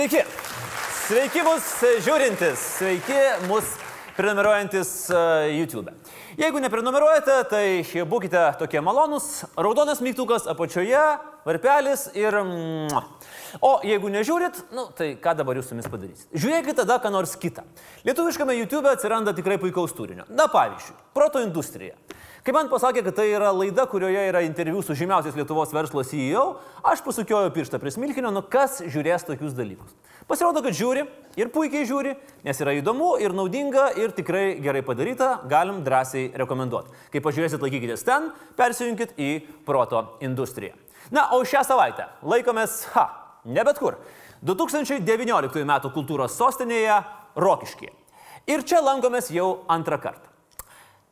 Sveiki. Sveiki mus žiūrintis, sveiki mus prenumeruojantis e, YouTube. Jeigu neprenumeruojate, tai būkite tokie malonūs. Raudonas mygtukas apačioje, varpelis ir... O jeigu nežiūrit, nu, tai ką dabar jūs su jumis padarysite? Žiūrėkite tada ką nors kitą. Lietuviškame YouTube atsiranda tikrai puikaus turinio. Na pavyzdžiui, proto industrija. Kai man pasakė, kad tai yra laida, kurioje yra interviu su žymiausiais Lietuvos verslo CEO, aš pasukiojau pirštą prie smilkinio, nu kas žiūrės tokius dalykus. Pasirodo, kad žiūri ir puikiai žiūri, nes yra įdomu ir naudinga ir tikrai gerai padaryta, galim drąsiai rekomenduoti. Kai pažiūrėsit, laikykitės ten, persijunkit į proto industriją. Na, o šią savaitę laikomės, ha, ne bet kur. 2019 m. kultūros sostinėje Rokiškėje. Ir čia lankomės jau antrą kartą.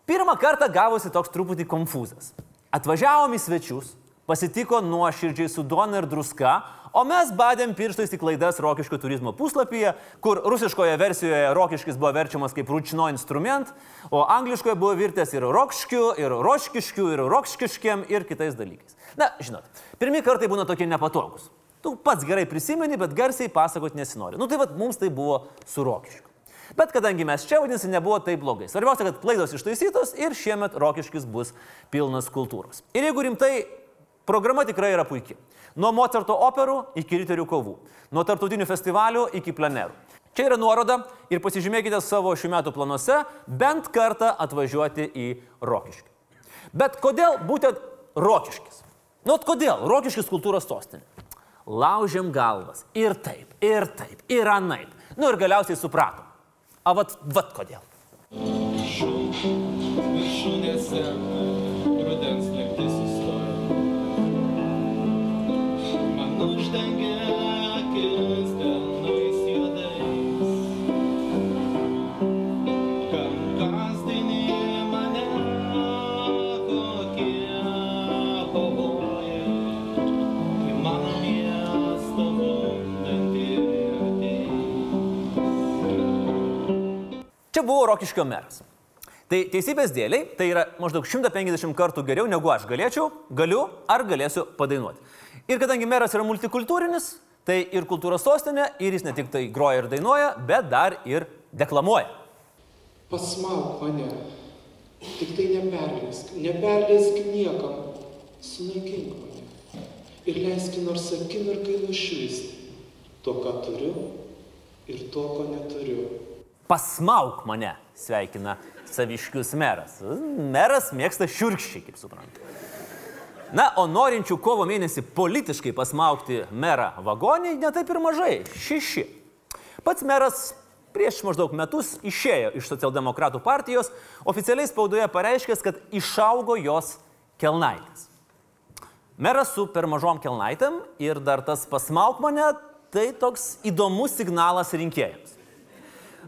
Pirmą kartą gavosi toks truputį konfūzas. Atvažiavom į svečius, pasitiko nuoširdžiai su duona ir druska, o mes badėm pirštais į klaidas Rokiškio turizmo puslapyje, kur rusiškoje versijoje Rokiškis buvo verčiamas kaip ručino instrument, o angliškoje buvo virtęs ir rokškiu, ir roškiškiu, ir rokškiškiam, ir kitais dalykais. Na, žinot, pirmie kartai būna tokie nepatogus. Tu pats gerai prisimeni, bet garsiai pasakot nesinori. Nu tai vad mums tai buvo su Rokiškiu. Bet kadangi mes čia, vadinasi, nebuvo taip blogai. Svarbiausia, kad klaidos ištaisytos ir šiemet Rokiškis bus pilnas kultūros. Ir jeigu rimtai, programa tikrai yra puikia. Nuo Mozarto operų iki riterių kovų. Nuo tarptautinių festivalių iki plenerų. Čia yra nuoroda ir pasižymėkite savo šių metų planuose bent kartą atvažiuoti į Rokiškį. Bet kodėl būtent Rokiškis? Nu, kodėl? Rokiškis kultūros sostinė. Laužėm galvas. Ir taip, ir taip, ir anaip. Nu ir galiausiai supratom. A vat, vat kodėl. Viršūnėse rudens naktis įstojo. Man uždengė buvo Rokiškio meras. Tai teisybės dėliai, tai yra maždaug 150 kartų geriau negu aš galėčiau, galiu ar galėsiu padainuoti. Ir kadangi meras yra multikultūrinis, tai ir kultūros sostinė, ir jis ne tik tai groja ir dainuoja, bet dar ir deklamuoja. Pasmauk mane, tik tai neperleisk, neperleisk niekam, sunaikink mane ir leisk nors akimirkai nušvisti to, ką turiu ir to, ko neturiu. Pasmauk mane, sveikina saviškius meras. Meras mėgsta šiurkščiai, kaip suprantu. Na, o norinčių kovo mėnesį politiškai pasmaukti merą vagoniai netaip ir mažai - šeši. Pats meras prieš maždaug metus išėjo iš socialdemokratų partijos, oficialiai spaudoje pareiškęs, kad išaugo jos kelnaitės. Meras su per mažom kelnaitėm ir dar tas pasmauk mane, tai toks įdomus signalas rinkėjams.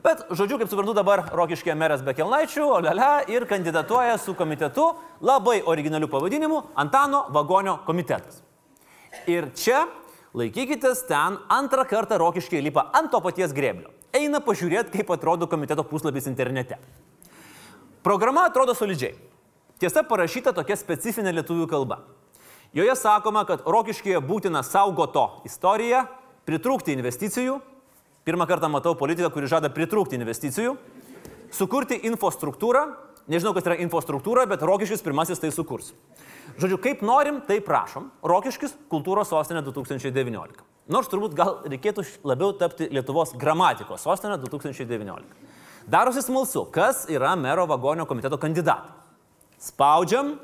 Bet, žodžiu, kaip suprantu, dabar Rokiškė meras be kelnaičių, olele, ir kandidatuoja su komitetu labai originaliu pavadinimu Antano vagonio komitetas. Ir čia, laikykitės, ten antrą kartą Rokiškė lipa ant to paties grėblio. Eina pažiūrėti, kaip atrodo komiteto puslapis internete. Programa atrodo solidžiai. Tiesa, parašyta tokia specifinė lietuvių kalba. Joje sakoma, kad Rokiškėje būtina saugoto istoriją, pritrūkti investicijų, Pirmą kartą matau politiką, kuri žada pritrūkti investicijų, sukurti infrastruktūrą. Nežinau, kas yra infrastruktūra, bet Rokiškis pirmasis tai sukurs. Žodžiu, kaip norim, tai prašom. Rokiškis kultūros sostinė 2019. Nors turbūt gal reikėtų labiau tapti Lietuvos gramatikos sostinė 2019. Darosi smalsu, kas yra mero vagonio komiteto kandidatai. Spaudžiam,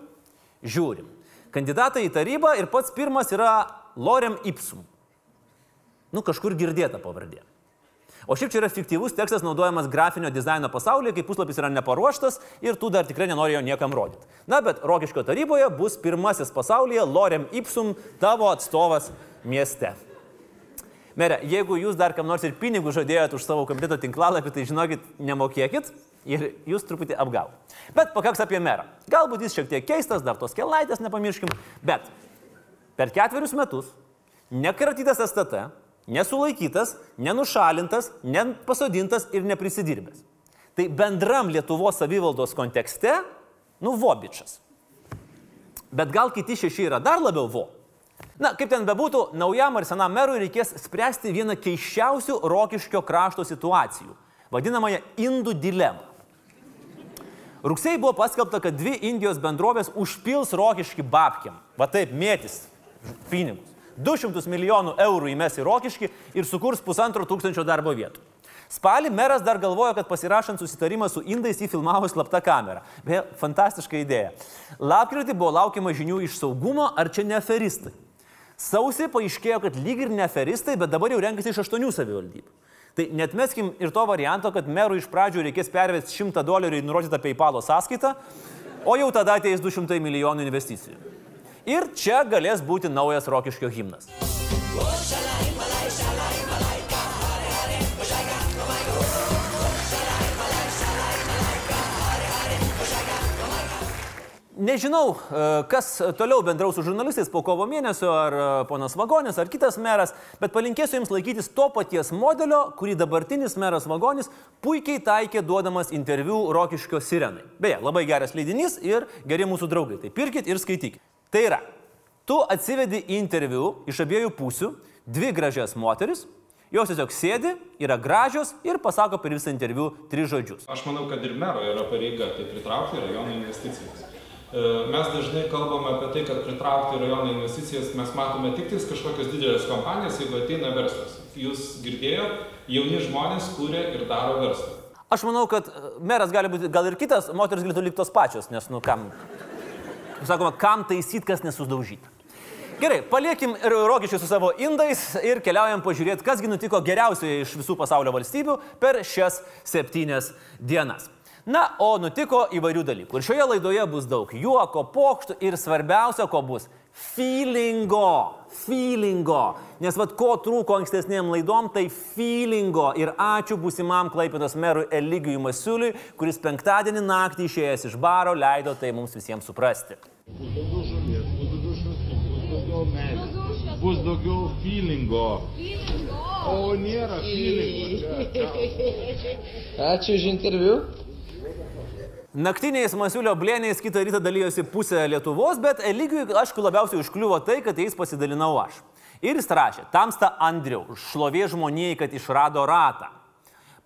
žiūrim. Kandidatai į tarybą ir pats pirmas yra Lorem Ipsum. Nu, kažkur girdėta pavardė. O šiaip čia yra fiktyvus tekstas naudojamas grafinio dizaino pasaulyje, kai puslapis yra neparuoštas ir tu dar tikrai nenori jo niekam rodyti. Na, bet Rokiškio taryboje bus pirmasis pasaulyje Lorem Ipsum tavo atstovas mieste. Mere, jeigu jūs dar kam nors ir pinigų žadėjot už savo komiteto tinklalapį, tai žinokit, nemokėkit ir jūs truputį apgau. Bet pakaks apie merą. Galbūt jis šiek tiek keistas, dar tos kelaitės nepamirškim, bet per ketverius metus nekratytas STT, nesulaikytas, nenušalintas, nepasodintas ir neprisidirbęs. Tai bendram Lietuvos savivaldos kontekste, nu, vobičas. Bet gal kiti šeši yra dar labiau vo. Na, kaip ten bebūtų, naujam ar senam merui reikės spręsti vieną keiščiausių rokiškio krašto situacijų - vadinamąją indų dilemą. Rugsėjai buvo paskelbta, kad dvi Indijos bendrovės užpils rokiškį babkiam. Va taip, mėtis pinigus. 200 milijonų eurų įmes į rokiškį ir sukurs pusantro tūkstančio darbo vietų. Spalį meras dar galvojo, kad pasirašant susitarimą su indais jį filmavo slapta kamera. Beje, fantastiška idėja. Lapkritį buvo laukiama žinių iš saugumo, ar čia ne aferistai. Sausį paaiškėjo, kad lyg ir ne aferistai, bet dabar jau renkasi iš aštuonių savivaldybių. Tai net meskim ir to varianto, kad merų iš pradžių reikės pervesti 100 dolerių į nurodytą PayPal sąskaitą, o jau tada ateis 200 milijonų investicijų. Ir čia galės būti naujas rokiškio himnas. Nežinau, e, kas toliau bendraus su žurnalistais po kovo mėnesio, ar e, ponas Vagonis, ar kitas meras, bet palinkėsiu jums laikytis to paties modelio, kurį dabartinis meras Vagonis puikiai taikė duodamas interviu Rokiškio sirenai. Beje, labai geras leidinys ir geri mūsų draugai. Tai pirkit ir skaitykit. Tai yra, tu atsivedi į interviu iš abiejų pusių dvi gražias moteris, Jos tiesiog sėdi, yra gražios ir pasako per visą interviu tris žodžius. Aš manau, kad ir mero yra pareiga tai pritraukti rajono investicijas. E, mes dažnai kalbame apie tai, kad pritraukti rajono investicijas mes matome tik tais kažkokias didelės kompanijas, jeigu ateina verslas. Jūs girdėjote, jauni žmonės kūrė ir daro verslą. Aš manau, kad meras gali būti, gal ir kitas, moteris galėtų likti tos pačios, nes, nu, kam, sakoma, kam taisyti, kas nesusdaužyta. Gerai, paliekim ir rokiščius su savo indais ir keliaujam pažiūrėti, kasgi nutiko geriausioje iš visų pasaulio valstybių per šias septynias dienas. Na, o nutiko įvairių dalykų. Ir šioje laidoje bus daug juoko, pokštų ir svarbiausia, ko bus - feelingo. Feelingo. Nes vad ko trūko ankstesniem laidom, tai feelingo. Ir ačiū būsimam Klaipėdos merui Eligijui Masiuliui, kuris penktadienį naktį išėjęs iš baro leido tai mums visiems suprasti. Bus daugiau žuvies, bus daugiau šviesų, bus daugiau meilės, bus daugiau feelingo. O nėra feelingo. čia. Ačiū už interviu. Naktiniais Masiulio blėniais kitą rytą dalyjosi pusė Lietuvos, bet Eligijui, aišku, labiausiai užkliuvo tai, kad jais pasidalinau aš. Ir jis rašė, tamsta Andriau, šlovė žmonijai, kad išrado ratą.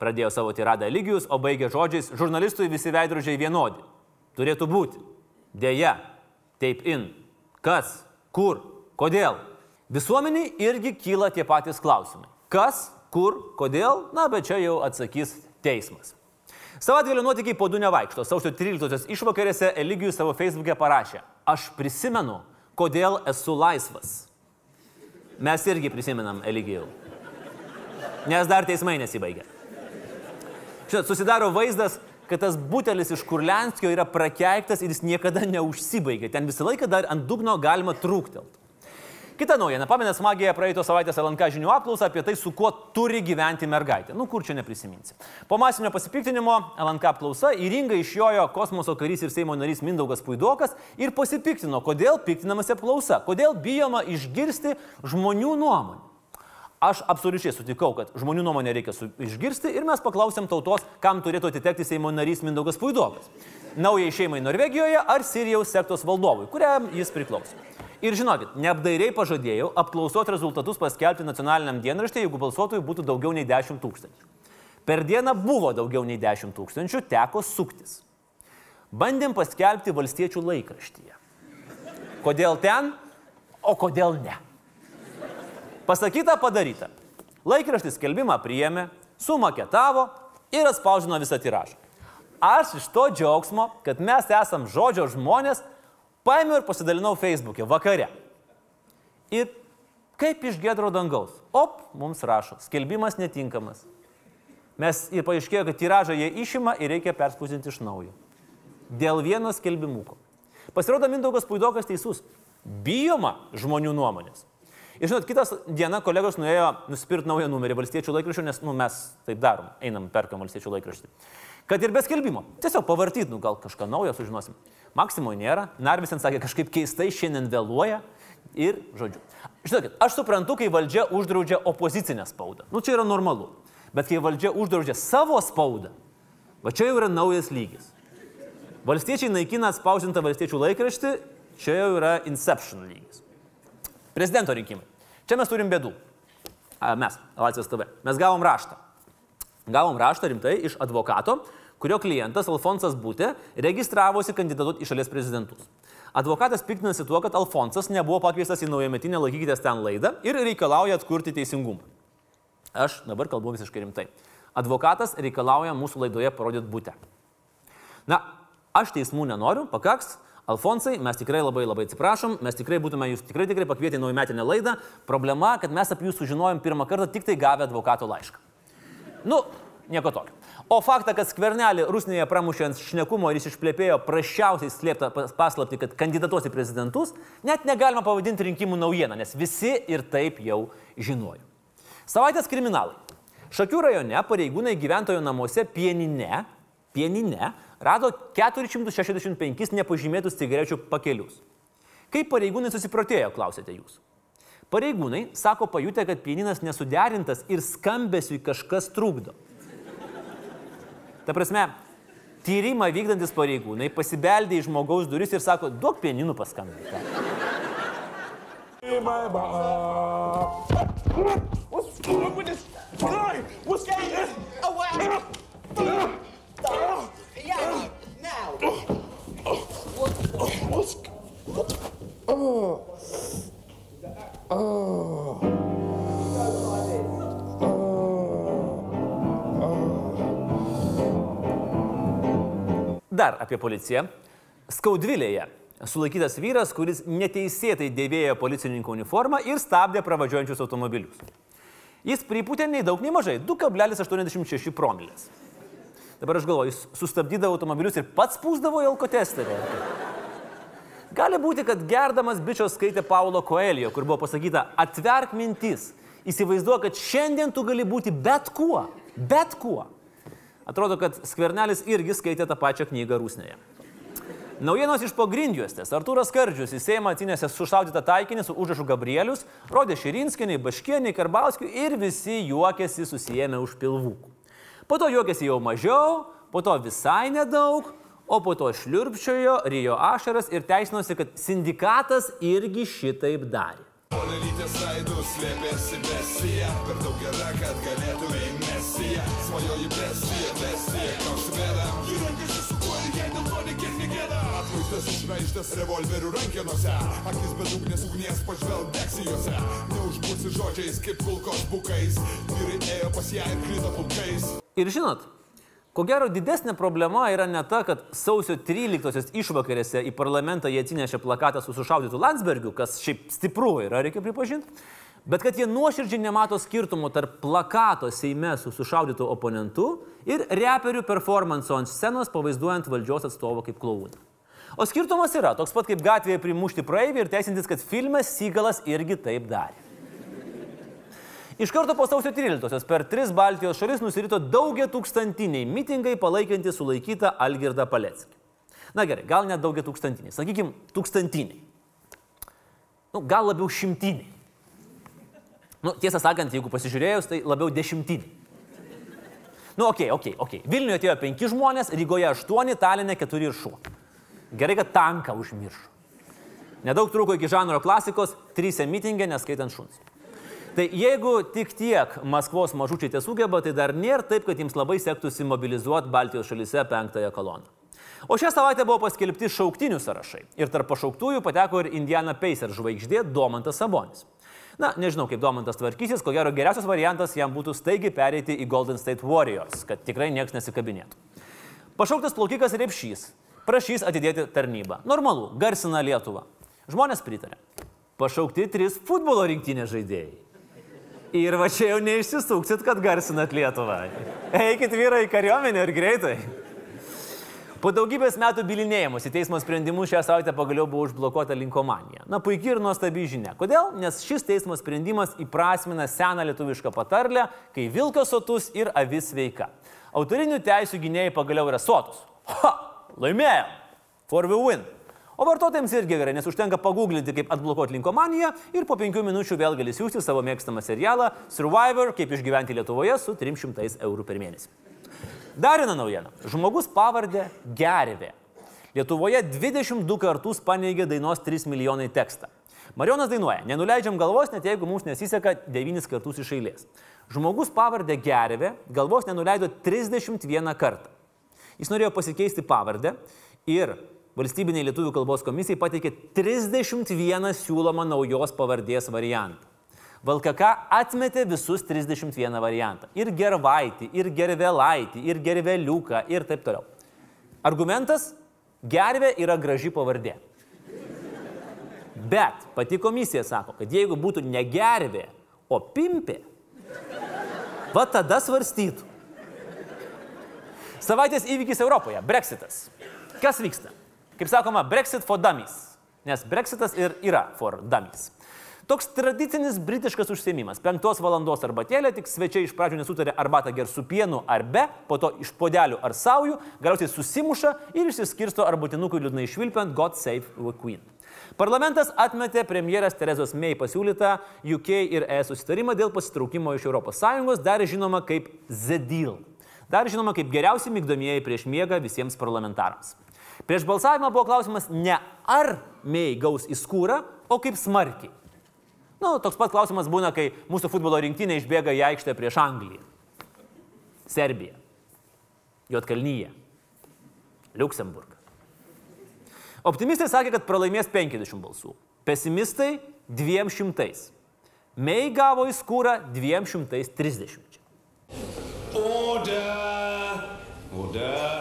Pradėjo savo tiradą Eligijus, o baigė žodžiais, žurnalistui visi veidrodžiai vienodi. Turėtų būti. Deja, taip in. Kas, kur, kodėl. Visuomeniai irgi kyla tie patys klausimai. Kas, kur, kodėl, na, bet čia jau atsakys teismas. Savaitgalio nuotykiai po du nevaikšto. Sausio 13-osios išvakarėse Eligijus savo Facebook'e parašė, aš prisimenu, kodėl esu laisvas. Mes irgi prisimenam Eligijų. Nes dar teismai nesibaigė. Žinot, susidaro vaizdas, kad tas butelis iš Kurlenskio yra prakeiktas ir jis niekada neužsibaigė. Ten visą laiką dar ant dugno galima trūktelt. Kita naujiena, pamenė smagiai praeitos savaitės LNK žinių apklausą apie tai, su kuo turi gyventi mergaitė. Nu, kur čia neprisiminsi. Po masinio pasipiktinimo LNK apklausa į ringą išjojo kosmoso karys ir Seimo narys Mindaugas Puidokas ir pasipiktino, kodėl piktinamasi apklausa, kodėl bijoma išgirsti žmonių nuomonę. Aš absoliučiai sutikau, kad žmonių nuomonę reikia išgirsti ir mes paklausėm tautos, kam turėtų atitekti Seimo narys Mindaugas Puidokas. Naujai šeimai Norvegijoje ar Sirijos sektos valdovui, kuriam jis priklauso. Ir žinokit, neapdairiai pažadėjau apklausos rezultatus paskelbti nacionaliniam dienraštį, jeigu balsuotojų būtų daugiau nei 10 tūkstančių. Per dieną buvo daugiau nei 10 tūkstančių, teko suktis. Bandėm paskelbti valstiečių laikraštyje. Kodėl ten, o kodėl ne? Pasakyta, padaryta. Laikraštis skelbimą priėmė, sumaketavo ir atspausdino visą tiražą. Aš iš to džiaugsmo, kad mes esam žodžio žmonės, paėmiau ir pasidalinau Facebook'e vakare. Ir kaip iš gedro dangaus. Op, mums rašo, skelbimas netinkamas. Mes ir paaiškėjo, kad tiražą jie išima ir reikia perspausdinti iš naujo. Dėl vieno skelbimuko. Pasirodo, Mindaugas Puidokas teisus. Bijoma žmonių nuomonės. Ir žinot, kitas diena kolegos nuėjo nusipirkti naują numerį valstiečių laikraščių, nes nu, mes taip darom, einam, perkam valstiečių laikraštį. Kad ir be skelbimo. Tiesiog pavartyt, nu gal kažką naujo sužinosim. Maksimoje nėra, Narvis ten sakė, kažkaip keistai šiandien vėluoja. Ir, žodžiu. Žinokit, aš suprantu, kai valdžia uždraudžia opozicinę spaudą. Nu, čia yra normalu. Bet kai valdžia uždraudžia savo spaudą, va čia jau yra naujas lygis. Valstiečiai naikina spausintą valstiečių laikraštį, čia jau yra inception lygis. Prezidento rinkimai. Čia mes turim bėdų. A, Mes, Latvijos TV. Mes gavom raštą. Gavom raštą rimtai iš advokato, kurio klientas Alfonsas Būtė registravosi kandidatuoti į šalies prezidentus. Advokatas piktinasi tuo, kad Alfonsas nebuvo pakviestas į naujametinę laikykitės ten laidą ir reikalauja atkurti teisingumą. Aš dabar kalbu visiškai rimtai. Advokatas reikalauja mūsų laidoje parodyti būtę. Na, aš teismų nenoriu, pakaks. Alfonsai, mes tikrai labai labai atsiprašom, mes tikrai būtume jūs tikrai tikrai pakvietę į naujametinę laidą. Problema, kad mes apie jūs sužinojom pirmą kartą tik tai gavę advokato laišką. Nu, nieko tokio. O faktą, kad skvernelį Rusnėje pramušė ant šnekumo ir jis išplėpėjo prašiausiai slėptą pas- paslapti, kad kandidatuos į prezidentus, net negalima pavadinti rinkimų naujieną, nes visi ir taip jau žinojo. Savaitės kriminalai. Šakių rajone pareigūnai gyventojų namuose pieninė, pieninė rado 465 nepažymėtus cigarečių pakelius. Kaip pareigūnai susiprotėjo, klausėte jūs. Pareigūnai sako pajutę, kad pieninas nesuderintas ir skambesiui kažkas trukdo. Ta prasme, tyrimą vykdantis pareigūnai pasibeldė į žmogaus duris ir sako, duok pieninų paskambinti. On? Oh, Dar apie policiją. Skaudvilėje sulaikytas vyras, kuris neteisėtai dėvėjo policininko uniformą ir stabdė pravadžiuojančius automobilius. Jis pripūtė nei daug, nei mažai - 2,86 promilės. Dabar aš galvoju, jis sustabdydavo automobilius ir pats pūsdavo į alkotesterį. Gali būti, kad gerdamas bičios skaitė Paulo Koelio, kur buvo pasakyta, atverk mintis, įsivaizduok, kad šiandien tu gali būti bet kuo, bet kuo. Atrodo, kad skvernelis irgi skaitė tą pačią knygą Rusnėje. Naujienos iš pogrindjuostės. Artūras Skardžius į Seimą atsinešė sušaudytą taikinį su užrašu Gabrielius, rodė Širinskiniai, Baškieniai, Karbauskiui ir visi juokėsi susijęme už pilvukų. Po to juokėsi jau mažiau, po to visai nedaug, o po to šliurpčiojo, rijo ašaras ir teisinosi, kad sindikatas irgi šitaip darė. Monelytės veidų slėpėsi besija, per daug gera, kad galėtumai mesiją. Svajoji besija, besija, nors vėdam. Įrankėsi su kuo ir jai dėl to nekiek negėda. Atvaizdas išvežtas revolverių rankenose, akis be ugnės ugnies pažvelg deksijose. Neužbursi žodžiais kaip kulkos bukais, vyrai ėjo pas ją ir krito pulkais. Ir žinot, ko gero didesnė problema yra ne ta, kad sausio 13-osios išvakarėse į parlamentą jie atsinešė plakatą su sušaudytu Landsbergiu, kas šiaip stipru yra, reikia pripažinti, bet kad jie nuoširdžiai nemato skirtumo tarp plakato Seime su sušaudytu oponentu ir reperių performanso ant scenos pavaizduojant valdžios atstovą kaip klaūną. O skirtumas yra toks pat kaip gatvėje primušti praeivį ir teisintis, kad filme Sygalas irgi taip darė. Iš karto po sausio 13-osios per tris Baltijos šalis nusirito daugia tūkstantiniai mitingai palaikantys sulaikytą Algirdą Paleckį. Na gerai, gal net daugia tūkstantiniai, sakykime, tūkstantiniai. Nu, gal labiau šimtiniai. Nu, tiesą sakant, jeigu pasižiūrėjus, tai labiau dešimtiniai. Nu, okei, okay, okei, okay, okei. Okay. Vilniuje atėjo penki žmonės, Rygoje aštuoni, Talinė keturi ir šuo. Gerai, kad tanką užmiršo. Nedaug trūko iki žanro klasikos, trysia mitingė, neskaitant šuns. Tai jeigu tik tiek Maskvos mažučiai tie sugeba, tai dar nėra taip, kad jiems labai sektųsi mobilizuoti Baltijos šalyse penktąją koloną. O šią savaitę buvo paskelbti šauktinių sąrašai. Ir tarp pašauktųjų pateko ir Indiana Pacers žvaigždė Domantas Sabonis. Na, nežinau, kaip Domantas tvarkysis, ko gero geriausias variantas jam būtų staigiai pereiti į Golden State Warriors, kad tikrai niekas nesikabinėtų. Pašauktas plaukikas Repšys prašys atidėti tarnybą. Normalu, garsina Lietuvą. Žmonės pritarė. Pašaukti trys futbolo rinktinės žaidėjai. Ir va čia jau neišsisuksit, kad garsinat Lietuvą. Eikit vyrai į kariuomenę ir greitai. Po daugybės metų bilinėjimus į teismo sprendimus šią savaitę pagaliau buvo užblokuota linkomanija. Na, puikiai ir nuostabi žinia. Kodėl? Nes šis teismo sprendimas įprasmina seną lietuvišką patarlę, kai vilkas sotus ir avis sveika. Autorinių teisų gynėjai pagaliau yra sotus. Ha! Laimėjom! For the win! O vartotojams irgi gerai, nes užtenka paguglinti, kaip atblokuoti linkomaniją ir po penkių minučių vėl gali siūsti savo mėgstamą serialą Survivor, kaip išgyventi Lietuvoje su 300 eurų per mėnesį. Dar viena naujiena. Žmogus pavardė Gervė. Lietuvoje 22 kartus paneigė dainos 3 milijonai tekstą. Marionas dainuoja, nenuleidžiam galvos, net jeigu mums nesiseka devynis kartus iš eilės. Žmogus pavardę Gervė galvos nenuleido 31 kartą. Jis norėjo pasikeisti pavardę ir valstybiniai lietuvių kalbos komisijai pateikė 31 siūlomą naujos pavardės variantą. VLKK atmetė visus 31 variantą. Ir gervaitį, ir gervelaitį, ir gerveliuką, ir taip toliau. Argumentas - gervė yra graži pavardė. Bet pati komisija sako, kad jeigu būtų ne gervė, o pimpė, va tada svarstytų. Savaitės įvykis Europoje - Brexitas. Kas vyksta? Kaip sakoma, Brexit for dummies. Nes Brexitas ir yra for dummies. Toks tradicinis britiškas užsiemimas. Penktos valandos arbatėlė, tik svečiai iš pradžių nesutarė arbatą ger su pienu ar be, po to iš podelių ar saujų, galiausiai susimuša ir išsiskirsto arbatinukui liūdnai švilpiant God Save the Queen. Parlamentas atmetė premjerės Terezos May pasiūlytą UK ir ES susitarimą dėl pasitraukimo iš ES, dar žinoma kaip The Deal. Dar žinoma kaip geriausi mygdomieji prieš miegą visiems parlamentarams. Prieš balsavimą buvo klausimas ne ar May gaus į skūrą, o kaip smarkiai. Nu, toks pat klausimas būna, kai mūsų futbolo rinktinė išbėga į aikštę prieš Angliją, Serbiją, Jotkalnyje, Luksemburgą. Optimistai sakė, kad pralaimės 50 balsų, pesimistai 200. Mei gavo į skūrą 230. Order! Order!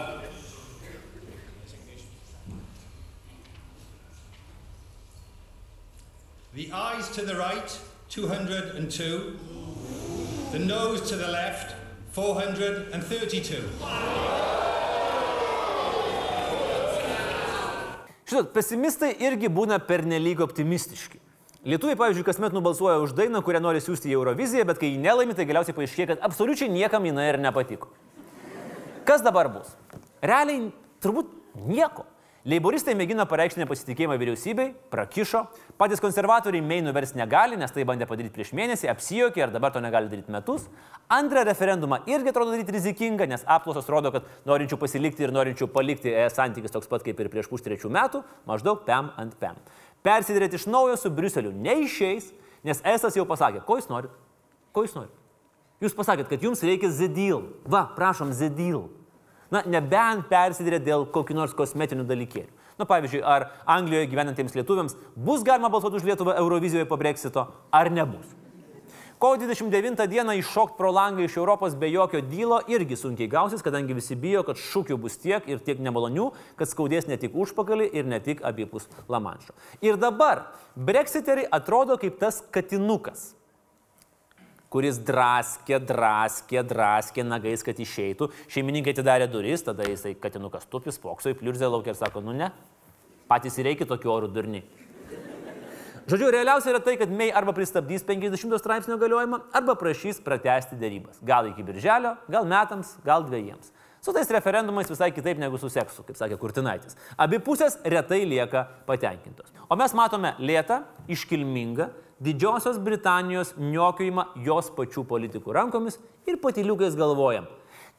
The eyes to the right, 202. The nose to the left, 432. Žinot, pesimistai irgi būna pernelyg optimistiški. Lietuviai, pavyzdžiui, kasmet nubalsuoja už dainą, kurią nori siūsti į Euroviziją, bet kai jį nelaimi, tai galiausiai paaiškėja, kad absoliučiai niekam jinai ir nepatiko. Kas dabar bus? Realiai turbūt nieko. Leiboristai mėgino pareikšti nepasitikėjimą vyriausybei, prakišo, patys konservatoriai mei nuvers negali, nes tai bandė padaryti prieš mėnesį, apsijokė ir dabar to negali daryti metus. Antrą referendumą irgi atrodo daryti rizikinga, nes apklausos rodo, kad norinčių pasilikti ir norinčių palikti ES santykis toks pat kaip ir prieš pustrečių metų, maždaug pem ant pem. Persidėrėti iš naujo su Briuseliu neišeis, nes ES jau pasakė, ko jūs norit? Ko jūs norit? Jūs pasakėt, kad jums reikia Z-deal. Va, prašom, Z-deal. Na, nebent persidėrė dėl kokių nors kosmetinių dalykėlių. Na, pavyzdžiui, ar Anglijoje gyvenantiems lietuviams bus galima balsuoti už Lietuvą Eurovizijoje po Brexito, ar nebus. Kovo 29 dieną iššokti pro langą iš Europos be jokio dylo irgi sunkiai gausis, kadangi visi bijo, kad šūkių bus tiek ir tiek nemalonių, kad skaudės ne tik užpakalį ir ne tik abipus Lamanšo. Ir dabar Brexiteriai atrodo kaip tas katinukas, kuris draskė, draskė, draskė nagais, kad išeitų. Šeimininkai atidarė duris, tada jisai katinukas tupis, pokso į pliurzę laukia ir sako, nu ne, patys įreikia tokių orų durni. Žodžiu, realiausia yra tai, kad Mei arba pristabdys 50 straipsnio galiojimą, arba prašys pratesti dėrybas. Gal iki birželio, gal metams, gal dviejiems. Su tais referendumais visai kitaip negu su seksu, kaip sakė Kurtinaitis. Abi pusės retai lieka patenkintos. O mes matome lėtą, iškilmingą, Didžiosios Britanijos niokiojimą jos pačių politikų rankomis ir patiliukais galvojam,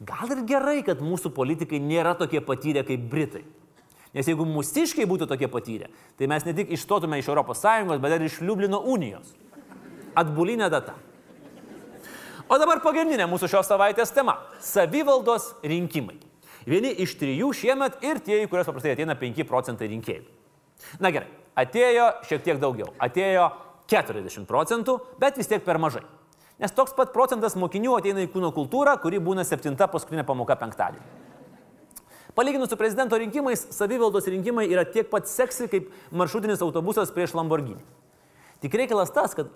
gal ir gerai, kad mūsų politikai nėra tokie patyrę kaip Britai. Nes jeigu mūsiškai būtų tokie patyrę, tai mes ne tik išstotume iš ES, bet ir iš Liublino unijos. Atbulinė data. O dabar pagrindinė mūsų šios savaitės tema - savivaldos rinkimai. Vieni iš trijų šiemet ir tie, į kuriuos paprastai ateina 5 procentai rinkėjų. Na gerai, atėjo šiek tiek daugiau. Atėjo 40 procentų, bet vis tiek per mažai. Nes toks pat procentas mokinių ateina į kūno kultūrą, kuri būna septinta paskutinė pamoka penktadienį. Palyginus su prezidento rinkimais, savivaldos rinkimai yra tiek pat seksi kaip maršrutinis autobusas prieš Lamborghini. Tik reikalas tas, kad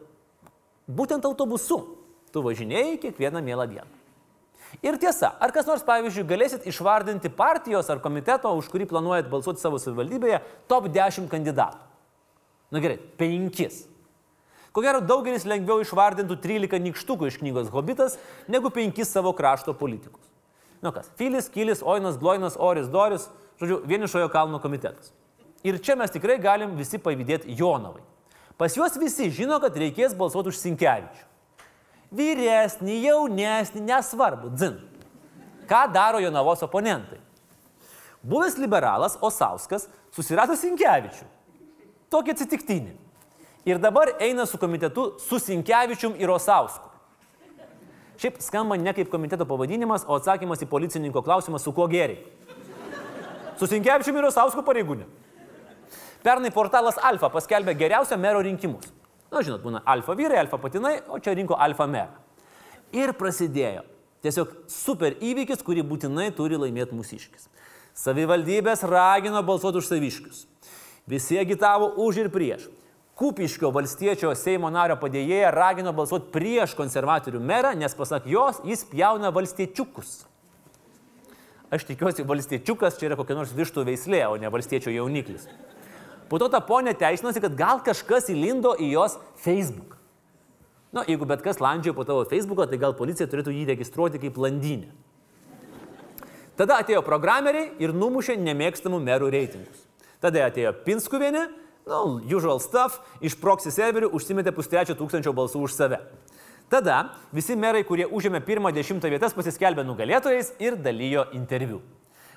būtent autobusu tu važinėjai kiekvieną mielą dieną. Ir tiesa, ar kas nors, pavyzdžiui, galėsit išvardinti partijos ar komiteto, už kurį planuojat balsuoti savo savivaldybėje, top 10 kandidatų? Na gerai, penkis. Ko gero daugelis lengviau išvardintų 13 nikštukų iš knygos Hobitas negu 5 savo krašto politikus. Nu kas, Filis, Kilis, Oinas, Gloinas, Oris, Doris, žodžiu, vienišojo kalno komitetas. Ir čia mes tikrai galim visi pavydėti Jonavai. Pas juos visi žino, kad reikės balsuoti už Sinkevičių. Vyresnį, jaunesnį, nesvarbu, dzin. Ką daro Jonavos oponentai? Buvęs liberalas Osauskas susirado Sinkevičių. Tokį atsitiktinį. Ir dabar eina su komitetu su Sinkevičium ir Osausku. Šiaip skamba ne kaip komiteto pavadinimas, o atsakymas į policininko klausimą, su kuo geriai. Su Sinkevičium ir Osausku pareigūnė. Pernai portalas Alfa paskelbė geriausią mero rinkimus. Na, žinot, būna alfa vyrai, alfa patinai, o čia rinko alfa merą. Ir prasidėjo tiesiog super įvykis, kurį būtinai turi laimėti mūsiškis. Savivaldybės ragino balsuoti už saviškius. Visi agitavo už ir prieš. Kupiškio valstiečio Seimo nario padėjėja ragino balsuoti prieš konservatorių merą, nes pasak jos, jis pjauna valstiečiukus. Aš tikiuosi, valstiečiukas čia yra kokia nors vištų veislė, o ne valstiečio jauniklis. Po to ta ponė teisinosi, kad gal kažkas įlindo į jos Facebook. Na, nu, jeigu bet kas landžioja po tavo Facebooką, tai gal policija turėtų jį registruoti kaip landinę. Tada atėjo programeriai ir numušė nemėgstamų merų reitingus. Tada atėjo Pinskuvienė, nu, usual stuff, iš proxy serverių užsimetė pustrečio tūkstančio balsų už save. Tada visi merai, kurie užėmė pirmą dešimtą vietas, pasiskelbė nugalėtojais ir dalyjo interviu.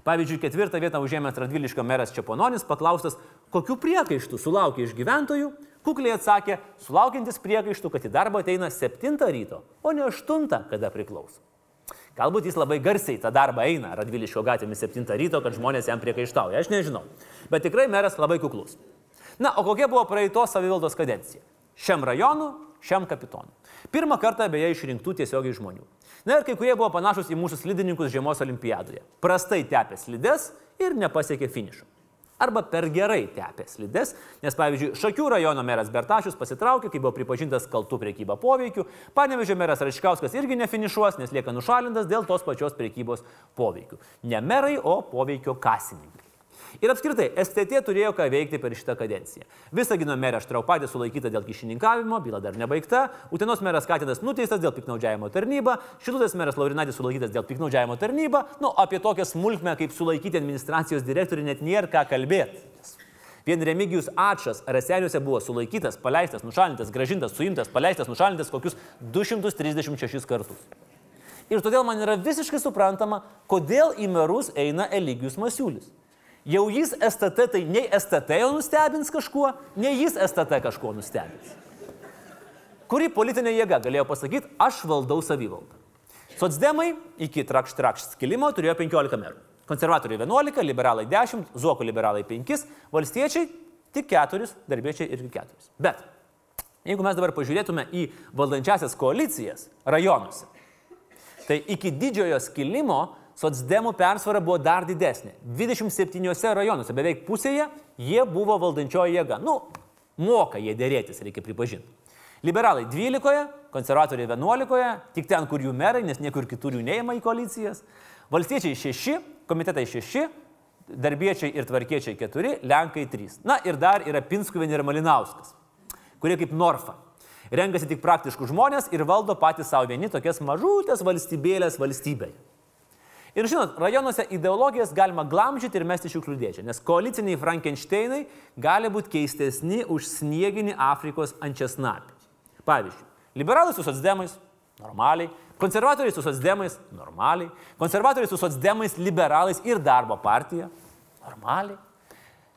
Pavyzdžiui, ketvirtą vietą užėmęs Radviliškio meras Čepononis paklaustas, kokiu priekaištu sulaukė iš gyventojų, kukliai atsakė, sulaukiantis priekaištų, kad į darbą ateina 7 ryto, o ne 8, kada priklauso. Galbūt jis labai garsiai tą darbą eina Radviliškio gatvėmis 7 ryto, kad žmonės jam priekaištauja, aš nežinau. Bet tikrai meras labai kuklus. Na, o kokia buvo praeitos savivaldos kadencija? Šiam rajonu, šiam kapitonu. Pirmą kartą beje išrinktų tiesiogiai žmonių. Na ir kai kurie buvo panašus į mūsų slidininkus žiemos olimpiadoje. Prastai tepė slides ir nepasiekė finišo. Arba per gerai tepė slides, nes pavyzdžiui, Šakių rajono meras Bertašius pasitraukė, kai buvo pripažintas kaltų priekyba poveikiu, Panevežio meras Raškauskas irgi nefinišuos, nes lieka nušalintas dėl tos pačios priekybos poveikių. Ne merai, o poveikio kasininkai. Ir apskritai, STT turėjo ką veikti per šitą kadenciją. Visagino merė Štraupadė sulaikyta dėl kišininkavimo, byla dar nebaigta, Utenos meras Katinas nuteistas dėl piknaudžiavimo tarnybą, Šilutės meras Laurinaitis sulaikytas dėl piknaudžiavimo tarnybą, nu apie tokią smulkmę kaip sulaikyti administracijos direktorių net nėra ką kalbėti. Vien Remigijus Atšas Raseniuose buvo sulaikytas, paleistas, nušalintas, gražintas, suimtas, paleistas, nušalintas kokius 236 kartus. Ir todėl man yra visiškai suprantama, kodėl į merus eina Eligijus Masiulis. Jau jis STT, tai nei STT jau nustebins kažkuo, nei jis STT kažkuo nustebins. Kuri politinė jėga galėjo pasakyti, aš valdau savivaldą. Sotsdemai iki trakš trakš skilimo turėjo 15 merų. Konservatoriai 11, liberalai 10, Zuoko liberalai 5, valstiečiai tik 4, darbiečiai irgi 4. Bet jeigu mes dabar pažiūrėtume į valdančiasias koalicijas rajonuose, tai iki didžiojo skilimo socdemų persvara buvo dar didesnė. 27 rajonuose, beveik pusėje, jie buvo valdančioji jėga. Nu, moka jie dėrėtis, reikia pripažinti. Liberalai 12, konservatoriai 11, tik ten, kur jų merai, nes niekur kitur jų neima į koalicijas. Valstiečiai 6, komitetai 6, darbiečiai ir tvarkiečiai 4, lenkai 3. Na ir dar yra Pinskuvienė ir Malinauskas, kurie kaip Norfa. Renkasi tik praktiškų žmonės ir valdo patys savo vieni tokias mažutės valstybėlės valstybėje. Ir žinot, rajonuose ideologijas galima glamžyti ir mesti šiukšlių dėžę, nes koaliciniai Frankensteinai gali būti keistesni už snieginį Afrikos ančiasnapį. Pavyzdžiui, liberalai su socdemais - normaliai, konservatoriai su socdemais - normaliai, konservatoriai su socdemais, liberalais ir darbo partija - normaliai.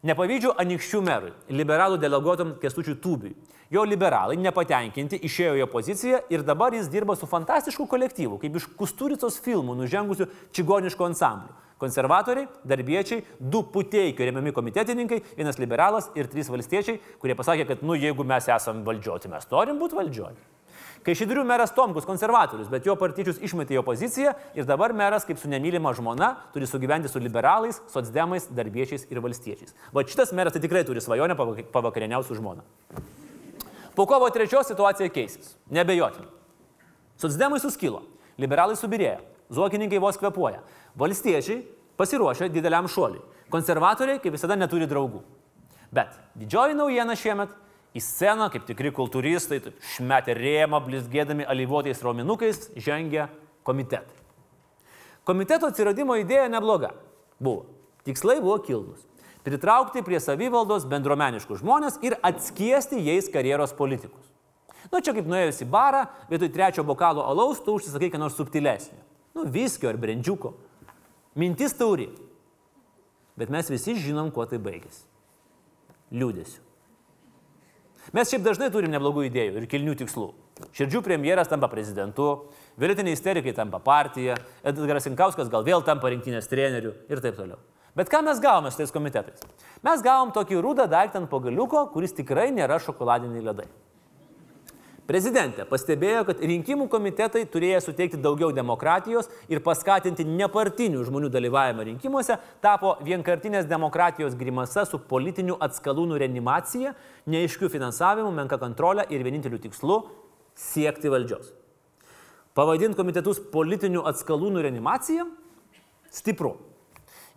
Nepavydžiu anikščių merui, liberalų deleguotam kestučių tūbiui. Jo liberalai nepatenkinti išėjo į opoziciją ir dabar jis dirba su fantastišku kolektyvu, kaip iš Kusturicos filmų nužengusių čigoniško ansamblių. Konservatoriai, darbiečiai, du puteikio remiami komitetininkai, vienas liberalas ir trys valstiečiai, kurie pasakė, kad, nu, jeigu mes esame valdžioti, mes norim būti valdžioti. Kai Šidrių meras Tomkus konservatorius, bet jo partičius išmetė į opoziciją ir dabar meras kaip su nemylima žmona turi sugyventi su liberalais, socdemais, darbiečiais ir valstiečiais. Va šitas meras tai tikrai turi svajonę pavakarieniauti su žmona. Po kovo trečios situacija keisis. Nebejotinai. Socdemai suskilo, liberalai subirėjo, zuokininkai vos kvepuoja, valstiečiai pasiruošė dideliam šuoliui, konservatoriai kaip visada neturi draugų. Bet didžioji naujiena šiemet Į sceną, kaip tikri kultūristai, šmetė rėmą, blizgėdami alyvuotais raumenukais, žengia komitetai. Komiteto atsiradimo idėja nebloga. Buvo. Tikslai buvo kilnus. Pritraukti prie savivaldos bendromeniškus žmonės ir atskiesti jais karjeros politikus. Nu, čia kaip nuėjus į barą, vietoj trečio bokalo alaus, tu užsisakai ką nors subtilesnio. Nu, viskio ar brendžiuko. Mintis tauri. Bet mes visi žinom, kuo tai baigėsi. Liūdėsiu. Mes šiaip dažnai turim neblogų idėjų ir kilnių tikslų. Širdžių premjeras tampa prezidentu, vėliatiniai isterikai tampa partija, Edgaras Inkauskas gal vėl tampa rinktinės treneriu ir taip toliau. Bet ką mes gavome su tais komitetais? Mes gavom tokį rūdą daiktą ant pagaliuko, kuris tikrai nėra šokoladiniai ledai. Prezidentė pastebėjo, kad rinkimų komitetai turėjo suteikti daugiau demokratijos ir paskatinti nepartinių žmonių dalyvavimą rinkimuose, tapo vienkartinės demokratijos grimasa su politiniu atskalūnų reanimacija, neaiškiu finansavimu, menka kontrolė ir vieninteliu tikslu - siekti valdžios. Pavadinti komitetus politiniu atskalūnų reanimacija - stipru.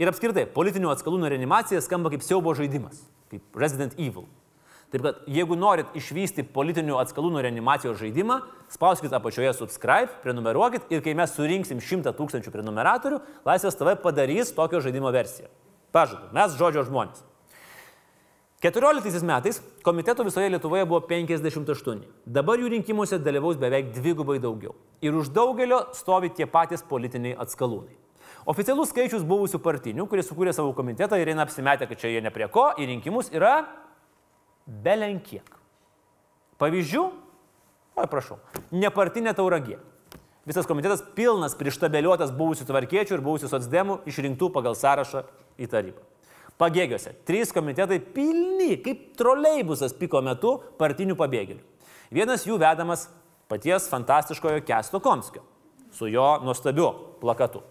Ir apskritai, politinių atskalūnų reanimacija skamba kaip siaubo žaidimas, kaip Resident Evil. Taip kad jeigu norit išvysti politinių atskalūnų reanimacijos žaidimą, spauskite apačioje subscribe, prenumeruokit ir kai mes surinksim 100 tūkstančių prenumeratorių, Laisvės TV padarys tokio žaidimo versiją. Pažadu, mes žodžio žmonės. 14 metais komitetų visoje Lietuvoje buvo 58. Dabar jų rinkimuose dalyvaus beveik dvigubai daugiau. Ir už daugelio stovi tie patys politiniai atskalūnai. Oficialus skaičius buvusių partinių, kurie sukūrė savo komitetą ir eina apsimetę, kad čia jie ne prie ko, į rinkimus yra belenkiek. Pavyzdžių? Oi, prašau. Nepartinė tauragė. Visas komitetas pilnas prištabeliuotas buvusių tvarkiečių ir buvusių socdemų išrinktų pagal sąrašą į tarybą. Pagėgiuose trys komitetai pilni, kaip troleibusas piko metu partinių pabėgėlių. Vienas jų vedamas paties fantastiškojo Kesto Komskio su jo nuostabiu plakatu.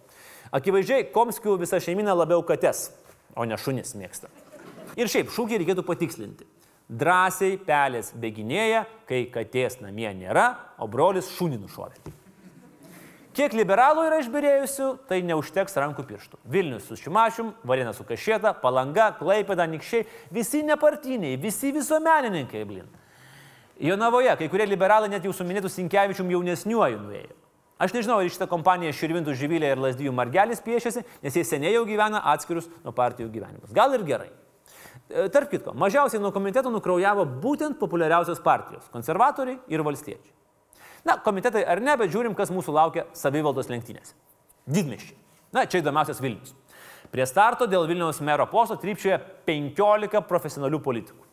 Akivaizdžiai, Komskių visa šeimina labiau kates, o ne šunis mėgsta. Ir šiaip šūkį reikėtų patikslinti. Drąsiai pelės bėginėja, kai katės namie nėra, o brolis šunį nušovė. Kiek liberalų yra išbirėjusių, tai neužteks rankų pirštų. Vilnius su Šimašium, Varėna su Kašėta, Palanga, Klaipėda, Nikščiai, visi nepartiniai, visi visuomenininkai, blin. Jonavoje, kai kurie liberalai net jau su minėtų Sinkevičium jaunesniuoju nuėjo. Aš nežinau, ar šitą kompaniją Širvintų žyvilė ir Lasdijų Margelis piešiasi, nes jie seniai jau gyvena atskirus nuo partijų gyvenimus. Gal ir gerai. E, tarp kitko, mažiausiai nuo komiteto nukraujavo būtent populiariausios partijos - konservatoriai ir valstiečiai. Na, komitetai ar ne, bet žiūrim, kas mūsų laukia savivaldos lenktynėse. Didmiščiai. Na, čia įdomiausias Vilnius. Prie starto dėl Vilniaus mero posto trypčioje 15 profesionalių politikų.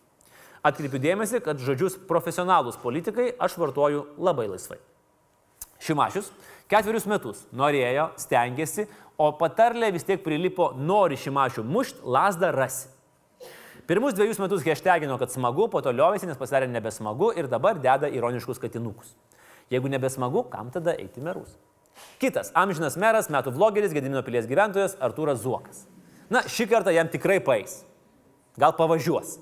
Atkreipiu dėmesį, kad žodžius profesionalūs politikai aš vartoju labai laisvai. Šimašius ketverius metus norėjo, stengiasi, o patarlė vis tiek prilipo nori šimašių mušt, lasdą rasi. Pirmus dviejus metus hashtagino, kad smagu, po to liovėsi, nes pasidarė nebesmagu ir dabar deda ironiškus katinukus. Jeigu nebesmagu, kam tada eiti merus? Kitas amžinas meras, metų vlogeris, Gedimino pilies gyventojas Artūras Zuokas. Na, šį kartą jam tikrai paės. Gal pavažiuos.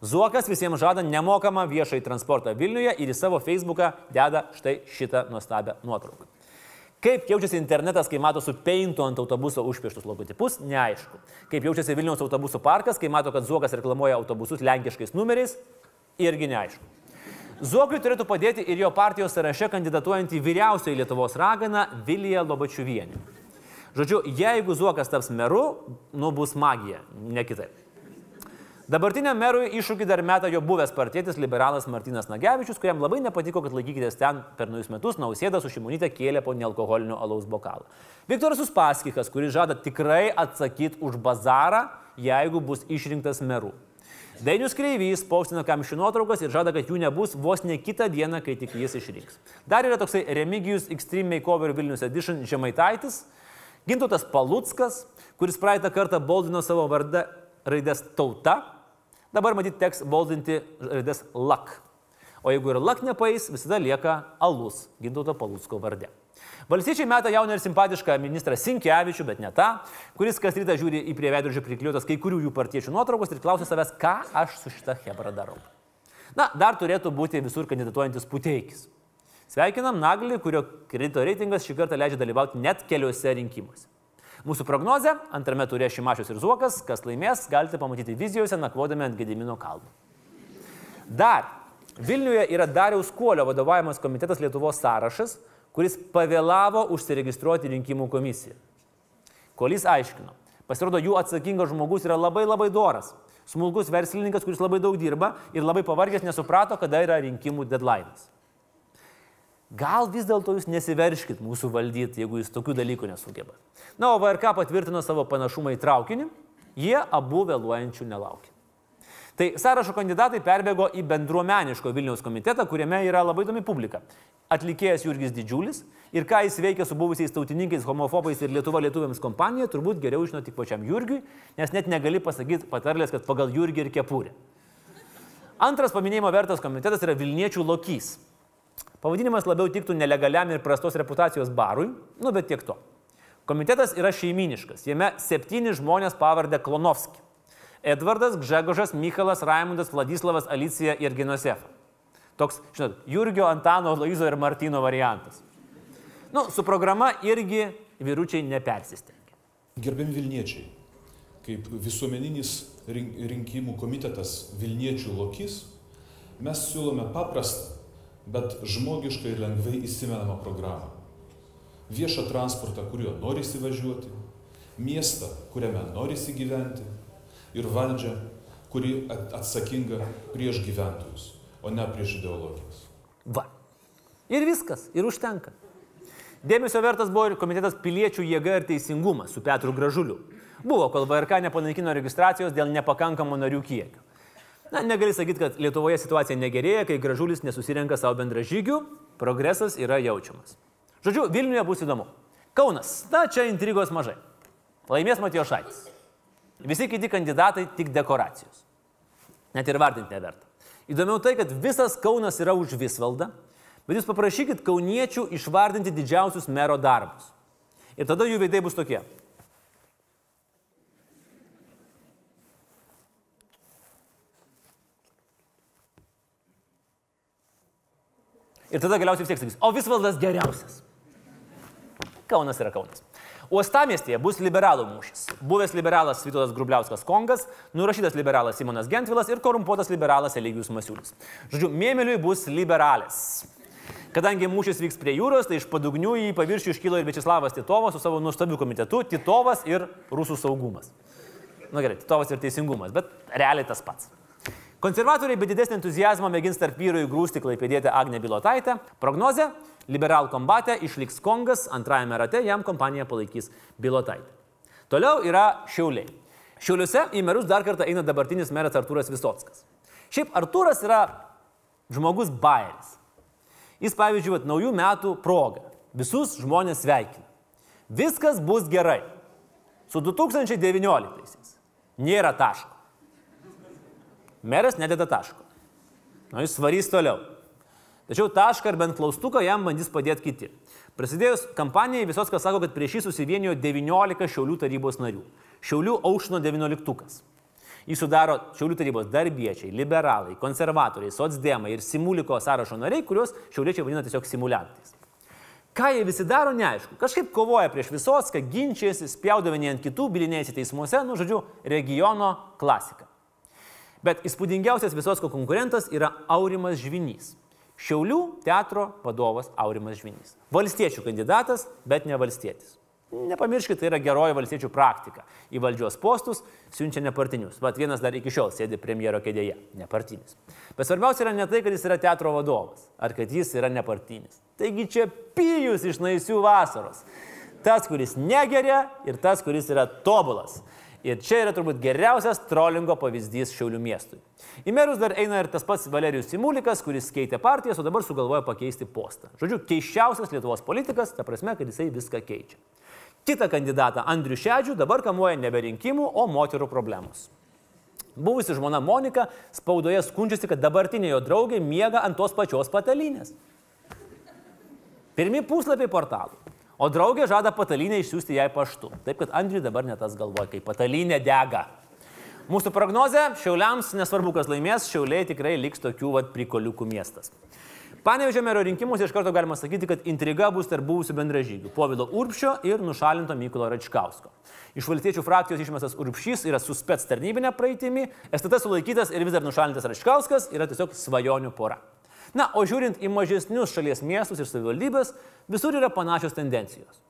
Zuokas visiems žada nemokamą viešai transportą Vilniuje ir į savo Facebooką deda štai šitą nuostabią nuotrauką. Kaip jaučiasi internetas, kai mato su peintu ant autobuso užpieštus logotipus, neaišku. Kaip jaučiasi Vilniaus autobusų parkas, kai mato, kad Zuokas reklamuoja autobusus lenkiškais numeriais, irgi neaišku. Zuokui turėtų padėti ir jo partijos sąraše kandidatuojantį vyriausioji Lietuvos raganą Viliją Lobačiuvienį. Žodžiu, jeigu Zuokas taps meru, nu bus magija, ne kitaip. Dabartiniam merui iššūkį dar meta jo buvęs partietis liberalas Martinas Nagevičius, kuriam labai nepatiko, kad laikykitės ten per naujus metus nausėdą su šimonytė kėlė po nealkoholinio alaus bokalą. Viktoras Uspaskikas, kuris žada tikrai atsakyti už bazarą, jeigu bus išrinktas meru. Dainius Kreivys paustina kamščių nuotraukas ir žada, kad jų nebus vos ne kitą dieną, kai tik jis išrinks. Dar yra toksai Remigijus Extreme Makeover Vilnius Edition Žemaitaitis, Gintotas Palutskas, kuris praeitą kartą boldino savo vardą raidės tauta, Dabar matyt teks valdinti raidės lak. O jeigu ir lak nepaeis, visada lieka alus Gintauto Palūsko varde. Valstiečiai meta jauną ir simpatišką ministrą Sinkevičių, bet ne tą, kuris kas rytą žiūri į prie veidrodžio prikliuotas kai kurių jų partiečių nuotraukos ir klausia savęs, ką aš su šita hebra darau. Na, dar turėtų būti visur kandidatuojantis puteikis. Sveikinam Naglį, kurio kredito reitingas šį kartą leidžia dalyvauti net keliuose rinkimuose. Mūsų prognozė - antrame turė Šimašius ir Zuokas, kas laimės, galite pamatyti vizijose nakvodami ant Gedimino kalno. Dar Vilniuje yra Dariaus Kuolio vadovaujamas komitetas Lietuvos sąrašas, kuris pavėlavo užsiregistruoti rinkimų komisiją. Kolys aiškino, pasirodo, jų atsakingas žmogus yra labai labai doras. Smulkus verslininkas, kuris labai daug dirba ir labai pavargęs nesuprato, kada yra rinkimų deadline'as. Gal vis dėlto jūs nesiverškit mūsų valdyti, jeigu jūs tokių dalykų nesugeba. Na, o VRK patvirtino savo panašumą į traukinį, jie abu vėluojančių nelaukia. Tai sąrašo kandidatai perbėgo į bendruomeniško Vilniaus komitetą, kuriame yra labai įdomi publika. Atlikėjas Jurgis Didžiulis ir ką jis veikia su buvusiais tautininkais, homofobais ir Lietuva lietuviams kompanija, turbūt geriau žino tik pačiam Jurgiui, nes net negali pasakyti patarlės, kad pagal Jurgį ir kepurę. Antras paminėjimo vertas komitetas yra Vilniečių lokys. Pavadinimas labiau tiktų nelegaliam ir prastos reputacijos barui, nu bet tiek to. Komitetas yra šeiminiškas, jame septyni žmonės pavardę Klonovski. Edvardas, Gžegožas, Mykolas, Raimundas, Vladislavas, Alicija ir Genosefa. Toks, žinot, Jurgio, Antano, Loizo ir Martino variantas. Nu, su programa irgi vyručiai nepersistengia. Gerbiami Vilniečiai, kaip visuomeninis rink- rinkimų komitetas Vilniečių lokys, mes siūlome paprastą, bet žmogišką ir lengvai įsimenamą programą. Viešą transportą, kuriuo nori įsivažiuoti, miestą, kuriame nori įsigyventi ir valdžią, kuri at- atsakinga prieš gyventojus, o ne prieš ideologijas. Va. Ir viskas, ir užtenka. Dėmesio vertas buvo ir komitetas piliečių jėga ir teisingumas su Petru Gražuliu. Buvo, kol VRK nepanaikino registracijos dėl nepakankamo narių kiekio. Na, negali sakyti, kad Lietuvoje situacija negerėja, kai Gražulis nesusirenka savo bendražygių, progresas yra jaučiamas. Žodžiu, Vilniuje bus įdomu. Kaunas, na, čia intrigos mažai. Laimės Matijo Šaitis. Visi kiti kandidatai tik dekoracijos. Net ir vardinti neverta. Įdomiau tai, kad visas Kaunas yra už Visvaldą, bet jūs paprašykit kauniečių išvardinti didžiausius mero darbus. Ir tada jų veidai bus tokie. Ir tada galiausiai vis tiek sakys, o Visvaldas geriausias. Kaunas yra Kaunas. Uostamiestyje bus liberalų mūšis. Buvęs liberalas Vytautas Grubliauskas Kongas, nurašytas liberalas Simonas Gentvilas ir korumpuotas liberalas Eligijus Masiulis. Žodžiu, Mėmeliui bus liberalės. Kadangi mūšis vyks prie jūros, tai iš padugnių į paviršių iškilo ir Večislavas Titovas su savo nuostabiu komitetu - Titovas ir Rusų saugumas. Na gerai, Titovas ir teisingumas, bet realiai tas pats. Konservatoriai be didesnio entuzijazmo mėgins tarp vyrų įgrūsti klaipėdėtę Agnę Bilotaitę. Prognozė - liberal kombate išliks Kongas, antrajame rate jam kompaniją palaikys Bilotaitė. Toliau yra Šiauliai. Šiauliuose į merus dar kartą eina dabartinis meras Artūras Visotskas. Šiaip Artūras yra žmogus bairis. Jis, pavyzdžiui, vat, naujų metų proga visus žmonės sveikina. Viskas bus gerai. Su 2019. Nėra taško. Meras nededa taško. Na, jis svarys toliau. Tačiau tašką ar bent klaustuką jam bandys padėti kiti. Prasidėjus kampanijai visos kas sako, kad prieš jį susivienijo 19 Šiaulių tarybos narių. Šiaulių aušino 19. Jį sudaro Šiaulių tarybos darbiečiai, liberalai, konservatoriai, socdemai ir simuliko sąrašo nariai, kuriuos šiauliečiai vadina tiesiog simuliantais. Ką jie visi daro, neaišku. Kažkaip kovoja prieš visos, kad ginčiasi, spjaudavo vieni ant kitų, bilinėjasi teismuose, nu, žodžiu, regiono klasika. Bet įspūdingiausias visos konkurentas yra Aurimas Žvinys. Šiaulių teatro vadovas Aurimas Žvinys. Valstiečių kandidatas, bet ne valstietis. Nepamirškite, tai yra geroji valstiečių praktika. Į valdžios postus siunčia nepartinius. Vat vienas dar iki šiol sėdi premjero kėdėje, nepartinis. Bet svarbiausia yra ne tai, kad jis yra teatro vadovas, ar kad jis yra nepartinis. Taigi čia pijus iš naisių vasaros. Tas, kuris negeria ir tas, kuris yra tobulas. Ir čia yra turbūt geriausias trolingo pavyzdys Šiaulių miestui. Į merus dar eina ir tas pats Valerijus Simulikas, kuris keitė partijas, o dabar sugalvoja pakeisti postą. Žodžiu, keiščiausias Lietuvos politikas, ta prasme, kad jisai viską keičia. Kita kandidatą Andrių Šedžių dabar kamuoja nebe rinkimų, o moterų problemos. Buvusi žmona Monika spaudoje skundžiasi, kad dabartinė jo draugė miega ant tos pačios patalinės. Pirmi puslapiai portalų. O draugė žada patalinę išsiųsti jai paštu. Taip kad Andriui dabar netas galvoja, kai patalinė dega. Mūsų prognozė - šiauliams, nesvarbu kas laimės, šiauliai tikrai liks tokių vat prikoliukų miestas. Panevežė mero rinkimuose iš karto galima sakyti, kad intriga bus tarp buvusių bendražygių - Povilo Urpšio ir nušalinto Mykolo Račkausko. Iš valstiečių frakcijos išmestas Urpšys yra su spets tarnybinė praeitimi, STT sulaikytas ir vis dar nušalintas Račkauskas yra tiesiog svajonių pora. Na, o žiūrint į mažesnius šalies miestus ir savivaldybės, visur yra panašios tendencijos.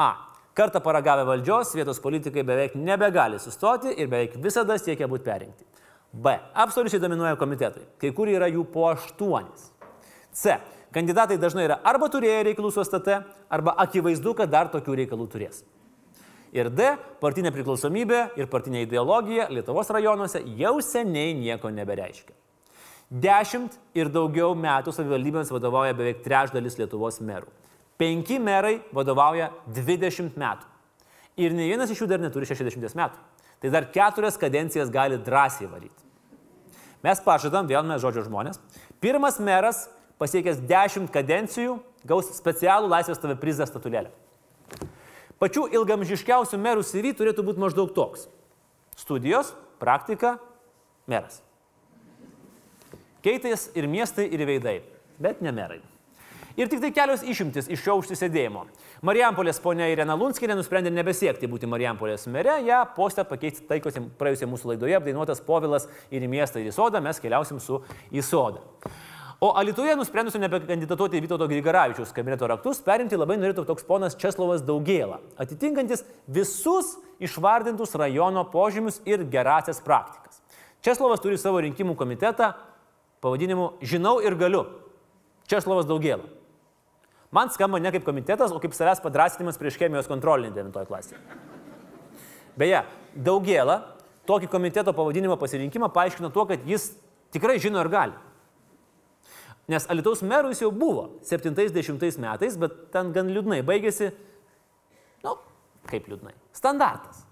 A. Kartą paragavę valdžios, vietos politikai beveik nebegali sustoti ir beveik visada siekia būti perinkti. B. Absoliučiai dominuoja komitetai, kai kur yra jų po aštuonis. C. Kandidatai dažnai yra arba turėję reikalų su STT, arba akivaizdu, kad dar tokių reikalų turės. Ir D. Partinė priklausomybė ir partinė ideologija Lietuvos rajonuose jau seniai nieko nebereiškia. Dešimt ir daugiau metų savivaldybėms vadovauja beveik trečdalis Lietuvos merų. Penki merai vadovauja 20 metų. Ir ne vienas iš jų dar neturi 60 metų. Tai dar keturias kadencijas gali drąsiai varyti. Mes pažadam, vėl mes žodžio žmonės, pirmas meras pasiekęs 10 kadencijų gaus specialų laisvės tave prizą statulėlę. Pačių ilgamžiškiausių merų CV turėtų būti maždaug toks. Studijos, praktika, meras. Keitės ir miestai, ir veidai, bet ne merai. Ir tik tai kelios išimtis iš šio užsisėdėjimo. Marijampolės ponia Irena Lunskinė nusprendė nebesiekti būti Marijampolės mere, ją postą pakeisti taikosi praėjusią mūsų laidoje apdainuotas Povilas ir į miestą ir į sodą, mes keliausim su į sodą. O Alitoje nusprendusi nebekandidatuoti į Vytauto Grigaravičiaus kabineto raktus, perimti labai norėtų toks ponas Česlovas Daugėla, atitinkantis visus išvardintus rajono požymius ir gerasias praktikas. Česlovas turi savo rinkimų komitetą pavadinimu Žinau ir galiu. Česlovas Daugėla. Man skamba ne kaip komitetas, o kaip savęs padrasinimas prieš chemijos kontrolinį 9 klasėje. Beje, Daugėla tokį komiteto pavadinimo pasirinkimą paaiškino tuo, kad jis tikrai žino ir gali. Nes Alitaus merų jis jau buvo 70 metais, bet ten gan liūdnai baigėsi, nu, kaip liūdnai, standartas.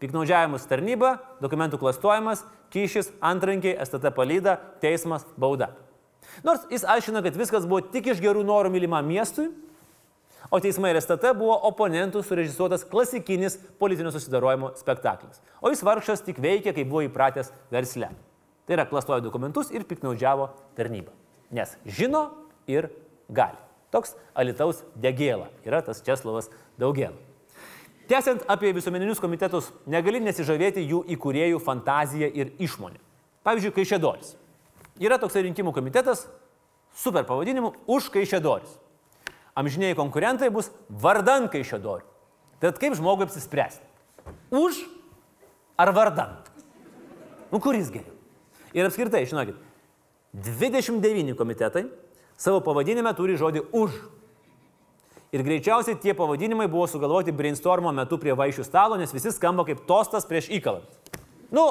Piknaudžiavimus tarnyba, dokumentų klastojimas, kyšis, antrankiai, STT palyda, teismas, bauda. Nors jis aiškina, kad viskas buvo tik iš gerų norų mylimam miestui, o teismai ir STT buvo oponentų surežisuotas klasikinis politinio susidarojimo spektaklis. O jis vargšas tik veikė, kaip buvo įpratęs versle. Tai yra klastojo dokumentus ir piknaudžiavo tarnybą. Nes žino ir gali. Toks Alitaus degėla yra tas Česlovas Daugėla. Tęsiant apie visuomeninius komitetus, negali nesižavėti jų įkūrėjų fantaziją ir išmonę. Pavyzdžiui, Kaišėdoris. Yra toksai rinkimų komitetas, super pavadinimu, už Kaišėdoris. Amžiniai konkurentai bus vardan Kaišėdorių. Tad kaip žmogui apsispręsti? Už ar vardan? Nu, kuris geriau? Ir apskritai, žinokit, 29 komitetai savo pavadinime turi žodį už. Ir greičiausiai tie pavadinimai buvo sugalvoti brainstormo metu prie vaišių stalo, nes visi skamba kaip tostas prieš įkalant. Nu,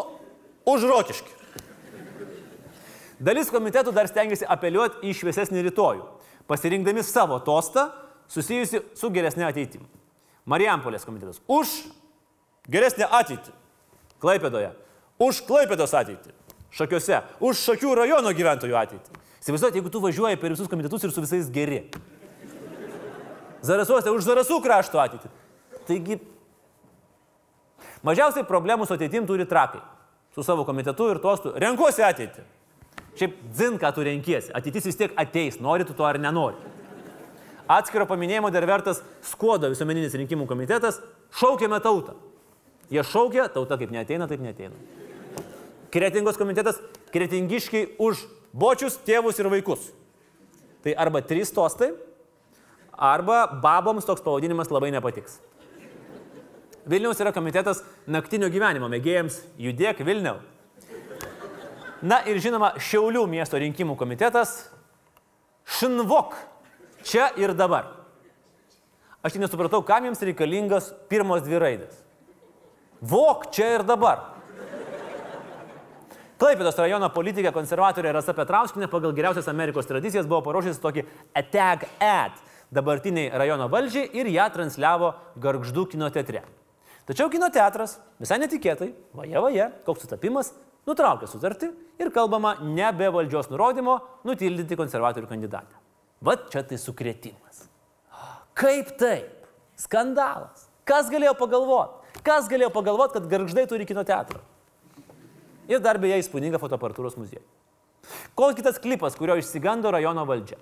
užrotiški. Dalis komitetų dar stengiasi apeliuoti į šviesesnį rytojų, pasirinkdami savo tostą susijusi su geresnė ateitimi. Marijampolės komitetas už geresnę ateitį. Klaipėdoje už Klaipėdos ateitį. Šakiuose už Šakių rajono gyventojų ateitį. Įsivaizduojate, jeigu tu važiuoji per visus komitetus ir su visais geri. Zarasuose už Zarasų krašto ateitį. Taigi, mažiausiai problemų su ateitim turi trakai. Su savo komitetu ir tostų. Renkuosi ateitį. Šiaip dzin, ką tu renkiesi. Ateitis vis tiek ateis, nori tu to ar nenori. Atskiro paminėjimo dar vertas Skuodo visuomeninis rinkimų komitetas šaukėme tautą. Jie šaukia, tauta kaip neteina, taip neteina. Kretingos komitetas kretingiškai už bočius, tėvus ir vaikus. Tai arba trys tostai, arba baboms toks pavadinimas labai nepatiks. Vilniaus yra komitetas naktinio gyvenimo mėgėjams Judėk Vilniau. Na ir žinoma, Šiaulių miesto rinkimų komitetas Šnvok. Čia ir dabar. Aš nesupratau, kam jiems reikalingas pirmos dvi raidės. Vok čia ir dabar. Klaipėdos rajono politikė konservatorė Rasa Petrauskinė pagal geriausias Amerikos tradicijas buvo paruošusi tokį attack ad dabartiniai rajono valdžiai ir ją transliavo Gargždų kino teatre. Tačiau kino teatras visai netikėtai, vaje vaje, koks sutapimas, nutraukė sutartį ir kalbama ne be valdžios nurodymo nutildyti konservatorių kandidatę. Vat čia tai sukretimas. Kaip taip? Skandalas. Kas galėjo pagalvoti? Kas galėjo pagalvoti, kad garždai turi kino teatrą? Ir dar beje įspūdinga fotoaparatūros muziejų. Koks kitas klipas, kurio išsigando rajono valdžia?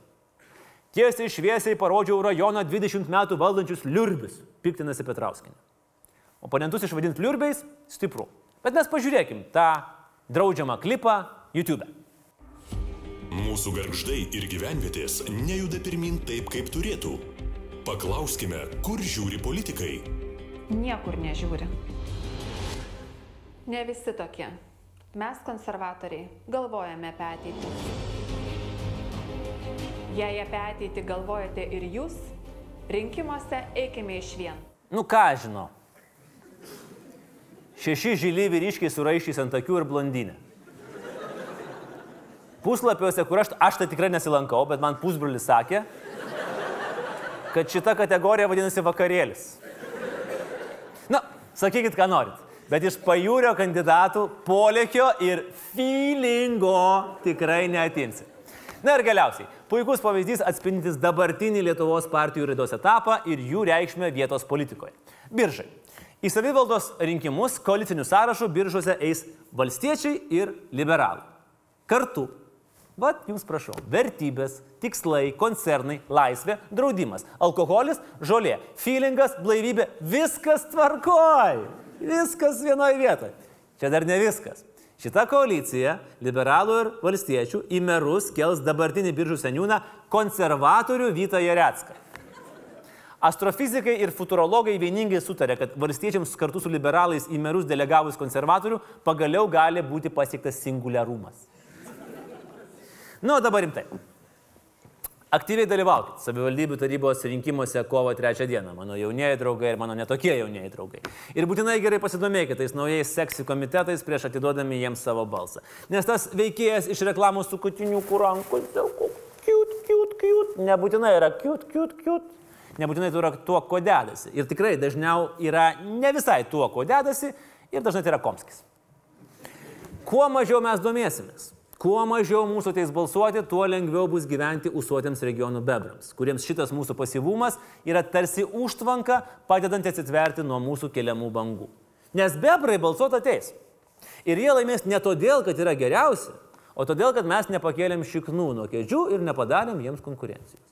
Tiesiai šviesiai parodžiau rajoną 20 metų valdančius liurbius, piktinasi Petrauskinė. Oponentus išvadinti liurbiais - stipru. Bet mes pažiūrėkim tą draudžiamą klipą YouTube. Mūsų garždai ir gyvenvietės nejuda pirmin taip, kaip turėtų. Paklauskime, kur žiūri politikai. Niekur nežiūri. Ne visi tokie. Mes konservatoriai galvojame apie ateitį. Jei apie ateitį galvojate ir jūs, rinkimuose eikime iš vien. Nu ką žinau. šeši žili vyriškiai su raiščiais ant akių ir blondinė. Puslapiuose, kur aš, aš tai tikrai nesilankau, bet man pusbrulis sakė, kad šita kategorija vadinasi vakarėlis. Na, sakykit, ką norit. Bet iš pajūrio kandidatų polėkio ir feelingo tikrai neatimsi. Na ir galiausiai, puikus pavyzdys atspindintis dabartinį Lietuvos partijų raidos etapą ir jų reikšmę vietos politikoje. Biržai. Į savivaldos rinkimus koalicinių sąrašų biržuose eis valstiečiai ir liberalai. Kartu. Vat jums prašau. Vertybės, tikslai, koncernai, laisvė, draudimas, alkoholis, žolė, feelingas, blaivybė. Viskas tvarkoj. Viskas vienoje vietoje. Čia dar ne viskas. Šita koalicija, liberalų ir valstiečių, į merus kels dabartinį biržų seniūną konservatorių Vytą Jaretską. Astrofizikai ir futurologai vieningai sutarė, kad valstiečiams kartu su liberalais į merus delegavus konservatorių pagaliau gali būti pasiektas singuliarumas. Na, nu, dabar rimtai. Aktyviai dalyvaukit savivaldybių tarybos rinkimuose kovo 3 dieną, mano jaunieji draugai ir mano netokie jaunieji draugai. Ir būtinai gerai pasidomėkite tais naujais seksy komitetais prieš atiduodami jiems savo balsą. Nes tas veikėjas iš reklamos su kutiniu kuranku, cute, cute, cute, nebūtinai yra cute, cute, cute. Nebūtinai tai yra tuo, ko dedasi. Ir tikrai dažniau yra ne visai tuo, ko dedasi ir dažnai tai yra komskis. Kuo mažiau mes domėsimės, Kuo mažiau mūsų ateis balsuoti, tuo lengviau bus gyventi usuotiems regionų bebrams, kuriems šitas mūsų pasivumas yra tarsi užtvanka, padedanti atsitverti nuo mūsų keliamų bangų. Nes bebrai balsuoti ateis. Ir jie laimės ne todėl, kad yra geriausi, o todėl, kad mes nepakėlėm šiknų nuo kėdžių ir nepadarėm jiems konkurencijos.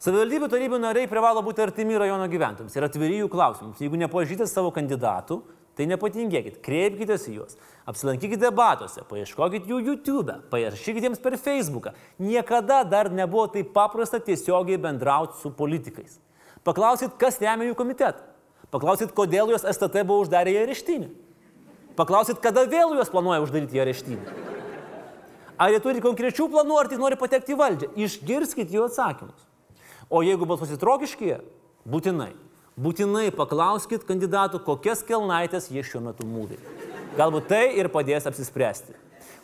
Savivaldybių tarybų nariai privalo būti artimi rajono gyventojams ir atviri jų klausimams. Jeigu nepažįstate savo kandidatų, Tai nepatingėkit, kreipkitės į juos, apsilankykite debatuose, paieškokit jų YouTube, parašykite jiems per Facebooką. Niekada dar nebuvo taip paprasta tiesiogiai bendrauti su politikais. Paklausit, kas remia jų komitetą. Paklausit, kodėl juos STT buvo uždarę į areštinį. Paklausit, kada vėl juos planuoja uždaryti į areštinį. Ar jie turi konkrečių planų, ar tik nori patekti į valdžią. Išgirskit jų atsakymus. O jeigu balsuosit rokiškyje, būtinai būtinai paklauskit kandidatų, kokias kelnaitės jie šiuo metu mūvi. Galbūt tai ir padės apsispręsti.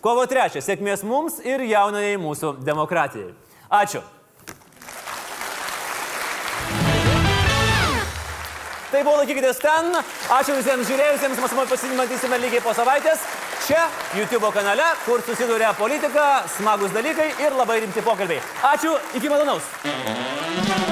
Kovo 3. Sėkmės mums ir jaunajai mūsų demokratijai. Ačiū. Tai buvo laikykitės ten. Ačiū visiems žiūrėjusiems. Mes pasimatysime lygiai po savaitės. Čia YouTube kanale, kur susiduria politika, smagus dalykai ir labai rimti pokalbiai. Ačiū, iki malonaus.